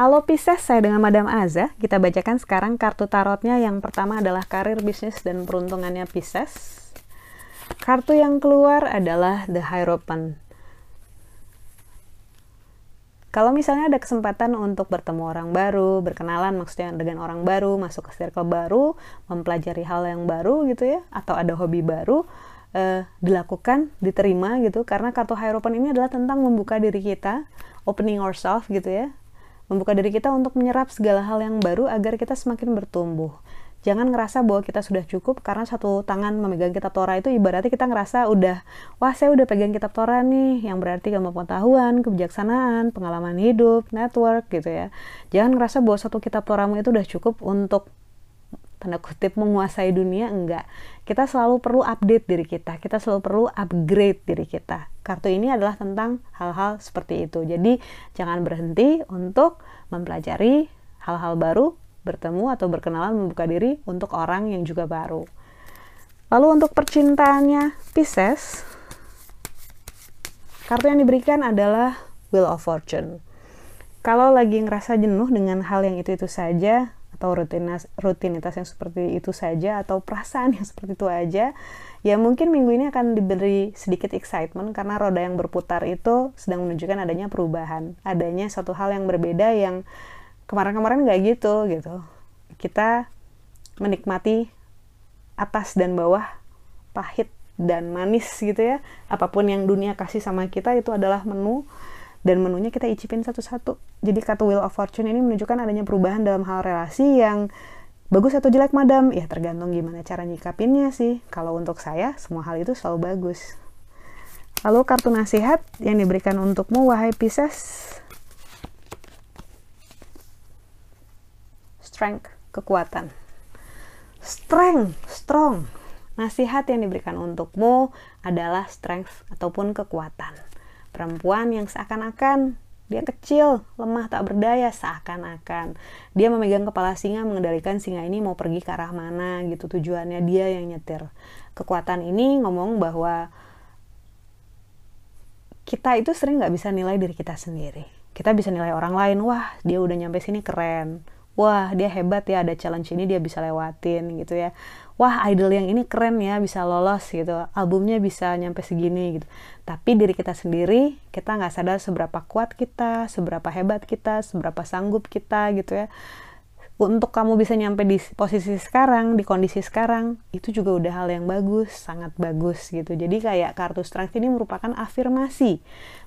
Halo Pisces, saya dengan Madam Aza. Kita bacakan sekarang kartu tarotnya. Yang pertama adalah karir, bisnis, dan peruntungannya Pisces. Kartu yang keluar adalah The Hierophant. Kalau misalnya ada kesempatan untuk bertemu orang baru, berkenalan maksudnya dengan orang baru, masuk ke circle baru, mempelajari hal yang baru gitu ya, atau ada hobi baru, eh, dilakukan, diterima gitu, karena kartu Hierophant ini adalah tentang membuka diri kita, opening ourselves gitu ya, membuka diri kita untuk menyerap segala hal yang baru agar kita semakin bertumbuh. Jangan ngerasa bahwa kita sudah cukup karena satu tangan memegang kitab Torah itu ibaratnya kita ngerasa udah, wah saya udah pegang kitab Torah nih, yang berarti ilmu pengetahuan, kebijaksanaan, pengalaman hidup, network gitu ya. Jangan ngerasa bahwa satu kitab Torahmu itu udah cukup untuk tanda kutip menguasai dunia enggak. Kita selalu perlu update diri kita kita selalu perlu upgrade diri kita. Kartu ini adalah tentang hal-hal seperti itu. Jadi jangan berhenti untuk mempelajari hal-hal baru bertemu atau berkenalan membuka diri untuk orang yang juga baru. Lalu untuk percintaannya Pisces kartu yang diberikan adalah Wheel of Fortune. Kalau lagi ngerasa jenuh dengan hal yang itu-itu saja atau rutinitas rutinitas yang seperti itu saja atau perasaan yang seperti itu aja ya mungkin minggu ini akan diberi sedikit excitement karena roda yang berputar itu sedang menunjukkan adanya perubahan adanya satu hal yang berbeda yang kemarin-kemarin nggak gitu gitu kita menikmati atas dan bawah pahit dan manis gitu ya apa pun yang dunia kasih sama kita itu adalah menu dan menunya kita icipin satu-satu. Jadi kartu Wheel of Fortune ini menunjukkan adanya perubahan dalam hal relasi yang bagus atau jelek madam. Ya tergantung gimana cara nyikapinnya sih. Kalau untuk saya semua hal itu selalu bagus. Lalu kartu nasihat yang diberikan untukmu wahai Pisces. Strength, kekuatan. Strength, strong. Nasihat yang diberikan untukmu adalah strength ataupun kekuatan Perempuan yang seakan-akan dia kecil, lemah, tak berdaya, seakan-akan. Dia memegang kepala singa, mengendalikan singa ini mau pergi ke arah mana gitu tujuannya dia yang nyetir. Kekuatan ini ngomong bahwa kita itu sering nggak bisa nilai diri kita sendiri. Kita bisa nilai orang lain, wah dia udah nyampe sini keren, wah dia hebat ya ada challenge ini dia bisa lewatin gitu ya. Wah idol yang ini keren ya bisa lolos gitu. Albumnya bisa nyampe segini gitu. Tapi diri kita sendiri kita nggak sadar seberapa kuat kita seberapa hebat kita seberapa sanggup kita gitu ya untuk kamu bisa nyampe di posisi sekarang, di kondisi sekarang, itu juga udah hal yang bagus, sangat bagus gitu. Jadi kayak kartu strength ini merupakan afirmasi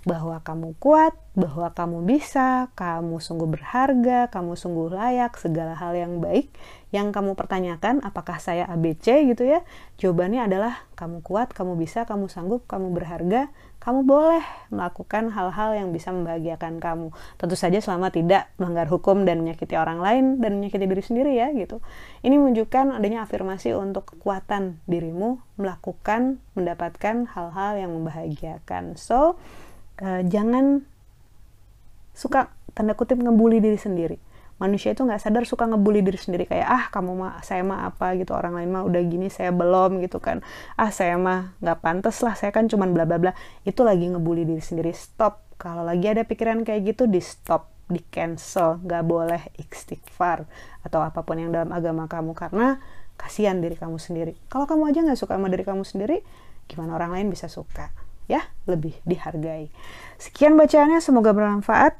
bahwa kamu kuat, bahwa kamu bisa, kamu sungguh berharga, kamu sungguh layak, segala hal yang baik yang kamu pertanyakan apakah saya ABC gitu ya jawabannya adalah kamu kuat kamu bisa kamu sanggup kamu berharga kamu boleh melakukan hal-hal yang bisa membahagiakan kamu. Tentu saja selama tidak melanggar hukum dan menyakiti orang lain dan menyakiti diri sendiri ya gitu. Ini menunjukkan adanya afirmasi untuk kekuatan dirimu melakukan mendapatkan hal-hal yang membahagiakan. So uh, jangan suka tanda kutip ngebully diri sendiri manusia itu nggak sadar suka ngebully diri sendiri. Kayak ah kamu mah saya mah apa gitu orang lain mah udah gini saya belum gitu kan. Ah saya mah nggak pantas lah saya kan cuman bla bla bla. Itu lagi ngebully diri sendiri. Stop. Kalau lagi ada pikiran kayak gitu di stop di cancel. Nggak boleh istighfar atau apa pun yang dalam agama kamu karena kasihan diri kamu sendiri. Kalau kamu aja nggak suka sama diri kamu sendiri gimana orang lain bisa suka ya? Lebih dihargai. Sekian bacaannya semoga bermanfaat